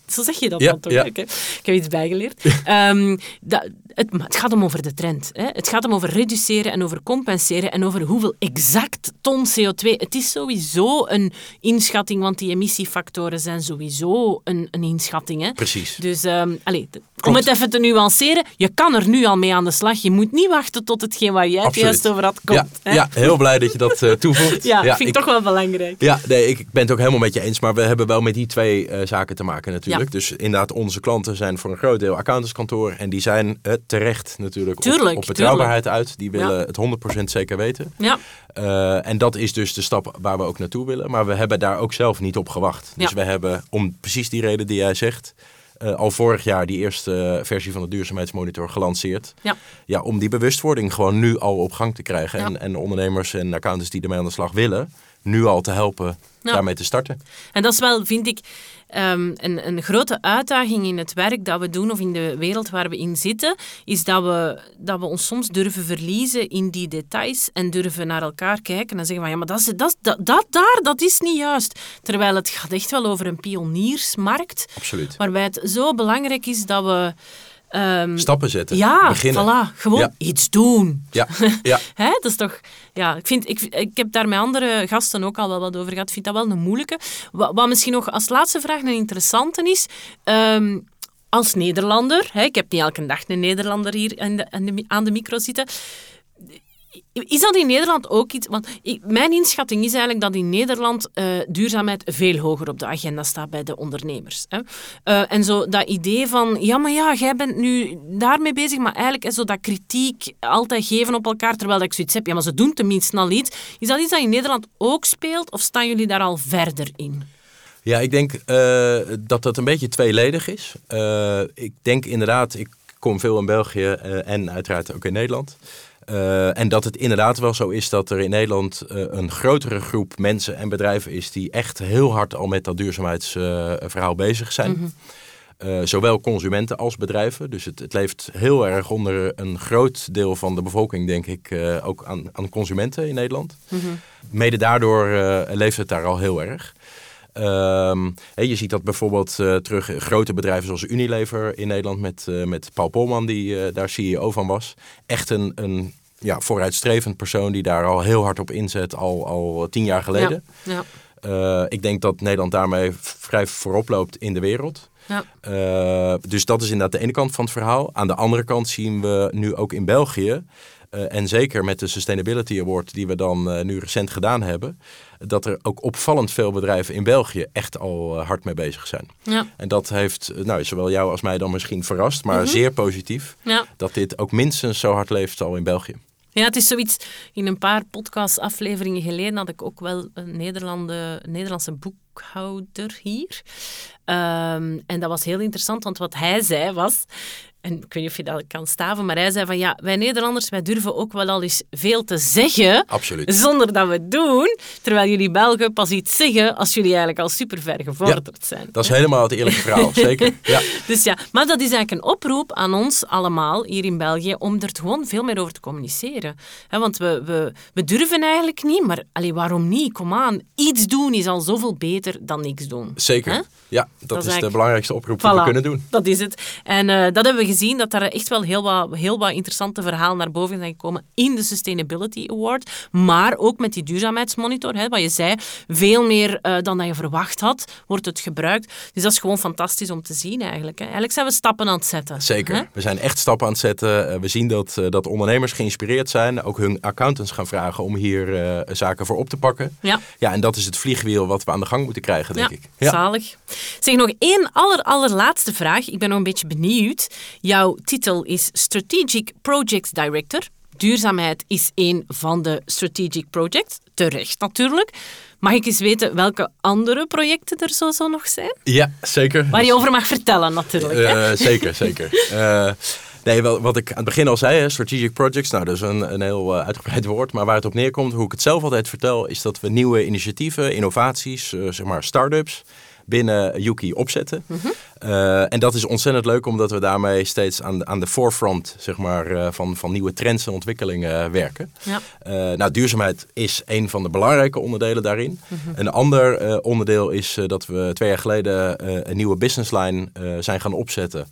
Speaker 1: zo zeg je dat
Speaker 2: Ja,
Speaker 1: dan toch?
Speaker 2: ja.
Speaker 1: Ik heb iets bijgeleerd. [LAUGHS] Ehm, dat, het, gaat om over de trend. Hè. Het gaat om over reduceren en over compenseren en over hoeveel exact ton CO2. Het is sowieso een inschatting, want die emissiefactoren zijn sowieso een, een inschatting. Hè.
Speaker 2: Precies.
Speaker 1: Dus ehm, allee, d- om het even te nuanceren, je kan er nu al mee aan de slag. Je moet niet wachten tot hetgeen waar jij het
Speaker 2: Absoluut.
Speaker 1: juist over had komt.
Speaker 2: ja,
Speaker 1: hè.
Speaker 2: ja, heel blij dat je dat eh, toevoegt.
Speaker 1: Ja, vind ik, toch wel belangrijk.
Speaker 2: Ja, nee, ik ben het ook helemaal met je eens. Maar we hebben wel met die twee eh, zaken te maken natuurlijk.
Speaker 1: Ja.
Speaker 2: Dus inderdaad, onze klanten zijn voor een groot deel accountantskantoor. En die zijn eh, terecht natuurlijk op-
Speaker 1: Tuurlijk,
Speaker 2: op, betrouwbaarheid uit. Die willen
Speaker 1: Ja.
Speaker 2: het 100% zeker weten.
Speaker 1: Ja,
Speaker 2: Eh, en dat is dus de stap waar we ook naartoe willen. Maar we hebben daar ook zelf niet op gewacht. Dus
Speaker 1: Ja.
Speaker 2: we hebben, om precies die reden die jij zegt... eh, al vorig jaar die eerste versie van de duurzaamheidsmonitor gelanceerd.
Speaker 1: Ja.
Speaker 2: Ja, om die bewustwording gewoon nu al op gang te krijgen.
Speaker 1: Ja.
Speaker 2: En, en ondernemers en accountants die ermee aan de slag willen... nu al te helpen
Speaker 1: Ja.
Speaker 2: daarmee te starten.
Speaker 1: En dat is wel, vind ik, ehm, een, een grote uitdaging in het werk dat we doen of in de wereld waar we in zitten, is dat we, dat we ons soms durven verliezen in die details en durven naar elkaar kijken en zeggen van ja, maar dat, is, dat, dat, dat daar, dat is niet juist. Terwijl het gaat echt wel over een pioniersmarkt,
Speaker 2: Absoluut.
Speaker 1: waarbij het zo belangrijk is dat we... ehm,
Speaker 2: Stappen zetten.
Speaker 1: ja,
Speaker 2: beginnen.
Speaker 1: voilà, gewoon
Speaker 2: Ja.
Speaker 1: iets doen.
Speaker 2: Ja, [LAUGHS] ja.
Speaker 1: Hè? Dat is toch, ja, ik, vind, ik, ik heb daar met andere gasten ook al wel wat over gehad. Ik vind dat wel een moeilijke. Wat, wat misschien nog als laatste vraag een interessante is. ehm, als Nederlander, hè, ik heb niet elke dag een Nederlander hier de, aan de micro zitten. Is dat in Nederland ook iets? Want mijn inschatting is eigenlijk dat in Nederland eh, duurzaamheid veel hoger op de agenda staat bij de ondernemers. Hè. Eh, en zo dat idee van, ja, maar ja, jij bent nu daarmee bezig, maar eigenlijk is zo dat kritiek altijd geven op elkaar, terwijl ik zoiets heb, ja, maar ze doen tenminste al iets. Is dat iets dat in Nederland ook speelt, of staan jullie daar al verder in?
Speaker 2: Ja, ik denk eh, dat dat een beetje tweeledig is. Ik denk inderdaad, ik kom veel in België en uiteraard ook in Nederland. Eh, en dat het inderdaad wel zo is dat er in Nederland eh, een grotere groep mensen en bedrijven is die echt heel hard al met dat duurzaamheidsverhaal bezig zijn. Eh, zowel consumenten als bedrijven. Dus het, het leeft heel erg onder een groot deel van de bevolking, denk ik, eh, ook aan, aan consumenten in Nederland. Mede daardoor eh, leeft het daar al heel erg. Ehm, je ziet dat bijvoorbeeld eh, terug in grote bedrijven zoals Unilever in Nederland met, eh, met Paul Polman, die eh, daar CEO van was. Echt een, een ja, vooruitstrevend persoon die daar al heel hard op inzet, al, al tien jaar geleden.
Speaker 1: Ja, ja,
Speaker 2: ik denk dat Nederland daarmee vrij voorop loopt in de wereld.
Speaker 1: ja.
Speaker 2: Dus dat is inderdaad de ene kant van het verhaal. Aan de andere kant zien we nu ook in België eh, en zeker met de Sustainability Award die we dan eh, nu recent gedaan hebben, dat er ook opvallend veel bedrijven in België echt al hard mee bezig zijn.
Speaker 1: Ja.
Speaker 2: En dat heeft nou, zowel jou als mij dan misschien verrast, maar zeer positief,
Speaker 1: Ja.
Speaker 2: dat dit ook minstens zo hard leeft al in België.
Speaker 1: Ja, het is zoiets. In een paar podcastafleveringen geleden had ik ook wel een Nederlande, Nederlandse boekhouder hier. Ehm, en dat was heel interessant, want wat hij zei was. En ik weet niet of je dat kan staven, maar hij zei van ja, wij Nederlanders, wij durven ook wel al eens veel te zeggen.
Speaker 2: Absoluut.
Speaker 1: Zonder dat we het doen. Terwijl jullie Belgen pas iets zeggen als jullie eigenlijk al super ver gevorderd zijn.
Speaker 2: Dat is helemaal het eerlijke verhaal, [LAUGHS] zeker. Ja.
Speaker 1: Dus ja, maar dat is eigenlijk een oproep aan ons allemaal hier in België om er gewoon veel meer over te communiceren. Hè, want we, we, we durven eigenlijk niet, maar allee, waarom niet? Kom aan, iets doen is al zoveel beter dan niks doen.
Speaker 2: Zeker. Ja, dat,
Speaker 1: is
Speaker 2: is, de belangrijkste oproep die we kunnen doen.
Speaker 1: Dat is het. En eh, dat hebben we gezien, dat daar echt wel heel wat, heel wat interessante verhalen naar boven zijn gekomen in de Sustainability Award. Maar ook met die duurzaamheidsmonitor, hè, wat je zei, veel meer eh, dan dat je verwacht had, wordt het gebruikt. Dus dat is gewoon fantastisch om te zien eigenlijk. Hè. Eigenlijk zijn we stappen aan het zetten.
Speaker 2: Zeker.
Speaker 1: Hè?
Speaker 2: We zijn echt stappen aan het zetten. Eh, We zien dat, eh, dat ondernemers geïnspireerd zijn. Ook hun accountants gaan vragen om hier zaken voor op te pakken.
Speaker 1: Ja.
Speaker 2: Ja, en dat is het vliegwiel wat we aan de gang moeten krijgen, denk
Speaker 1: ja,
Speaker 2: ik. Ja.
Speaker 1: zalig. Zeg nog één aller, allerlaatste vraag. Ik ben nog een beetje benieuwd. Jouw titel is Strategic Projects Director. Duurzaamheid is één van de strategic projects. Terecht natuurlijk. Mag ik eens weten welke andere projecten er zo, zo nog zijn?
Speaker 2: Ja, zeker.
Speaker 1: Waar je over mag vertellen natuurlijk.
Speaker 2: Eh, zeker, zeker. [LAUGHS] Eh, nee, wat ik aan het begin al zei, strategic projects, nou dat is een, een heel eh, uitgebreid woord, maar waar het op neerkomt, hoe ik het zelf altijd vertel, is dat we nieuwe initiatieven, innovaties, zeg maar start-ups, binnen Yuki opzetten. Eh, en dat is ontzettend leuk, omdat we daarmee steeds aan, de- aan de forefront zeg maar, eh, van, van nieuwe trends en ontwikkelingen eh, werken.
Speaker 1: Ja.
Speaker 2: Nou, duurzaamheid is een van de belangrijke onderdelen daarin. Een ander onderdeel is dat we twee jaar geleden een nieuwe businessline zijn gaan opzetten.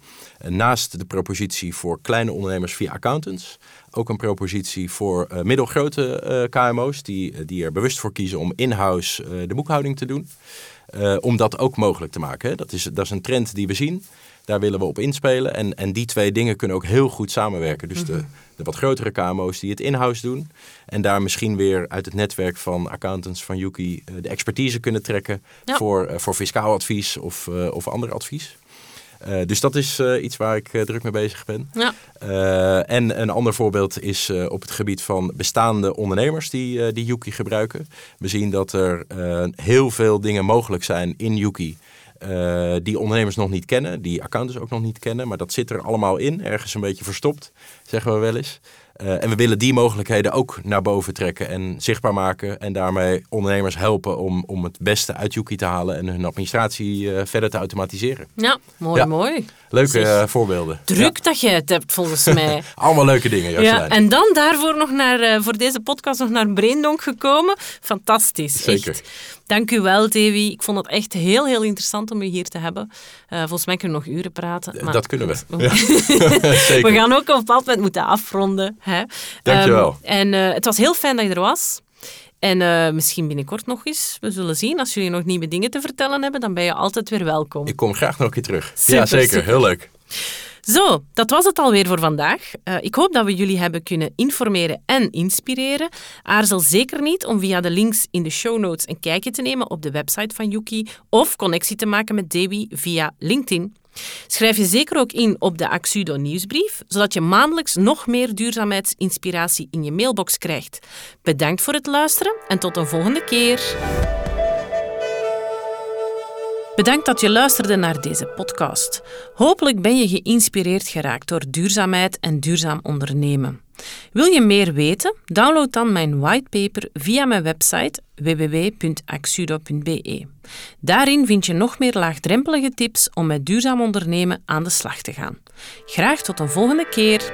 Speaker 2: Naast de propositie voor kleine ondernemers via accountants. Ook een propositie voor middelgrote KMO's die, die er bewust voor kiezen om in-house de boekhouding te doen. Eh, om dat ook mogelijk te maken. Hè. Dat, is, dat is een trend die we zien. Daar willen we op inspelen. En, en die twee dingen kunnen ook heel goed samenwerken. Dus de, de wat grotere KMO's die het in-house doen. En daar misschien weer uit het netwerk van accountants van Yuki eh, de expertise kunnen trekken
Speaker 1: Ja.
Speaker 2: voor, eh, voor fiscaal advies of, of ander advies. Eh, dus dat is eh, iets waar ik eh, druk mee bezig ben.
Speaker 1: Ja.
Speaker 2: En een ander voorbeeld is op het gebied van bestaande ondernemers die, die Yuki gebruiken. We zien dat er heel veel dingen mogelijk zijn in Yuki. die ondernemers nog niet kennen, die accountants ook nog niet kennen. Maar dat zit er allemaal in, ergens een beetje verstopt, zeggen we wel eens. Eh, en we willen die mogelijkheden ook naar boven trekken en zichtbaar maken. En daarmee ondernemers helpen om, om het beste uit Yuki te halen en hun administratie eh, verder te automatiseren.
Speaker 1: ja, mooi,
Speaker 2: Ja.
Speaker 1: mooi.
Speaker 2: Leuke eh, voorbeelden.
Speaker 1: Druk dat je het hebt, volgens mij. [LAUGHS]
Speaker 2: Allemaal leuke dingen,
Speaker 1: Ja, en dan daarvoor nog naar, voor deze podcast nog naar Braindonk gekomen. Fantastisch,
Speaker 2: Zeker.
Speaker 1: echt. Dank u wel, Davy. Ik vond het echt heel, heel interessant om u hier te hebben. Eh, volgens mij kunnen we nog uren praten. maar-
Speaker 2: Dat kunnen we. Ja. [LAUGHS] Zeker.
Speaker 1: We gaan ook op een bepaald moment moeten afronden. Hè.
Speaker 2: Dankjewel.
Speaker 1: Ehm, en eh, het was heel fijn dat je er was. En eh, misschien binnenkort nog eens. We zullen zien. Als jullie nog nieuwe dingen te vertellen hebben, dan ben je altijd weer welkom.
Speaker 2: Ik kom graag nog een keer terug.
Speaker 1: Super,
Speaker 2: ja, zeker.
Speaker 1: super.
Speaker 2: Heel leuk.
Speaker 1: Zo, dat was het alweer voor vandaag. Eh, ik hoop dat we jullie hebben kunnen informeren en inspireren. Aarzel zeker niet om via de links in de show notes een kijkje te nemen op de website van Yuki of connectie te maken met Dewi via LinkedIn. Schrijf je zeker ook in op de Axudo nieuwsbrief, zodat je maandelijks nog meer duurzaamheidsinspiratie in je mailbox krijgt. Bedankt voor het luisteren en tot een volgende keer. Bedankt dat je luisterde naar deze podcast. Hopelijk ben je geïnspireerd geraakt door duurzaamheid en duurzaam ondernemen. Wil je meer weten? Download dan mijn whitepaper via mijn website www.axudo.be. Daarin vind je nog meer laagdrempelige tips om met duurzaam ondernemen aan de slag te gaan. Graag tot een volgende keer.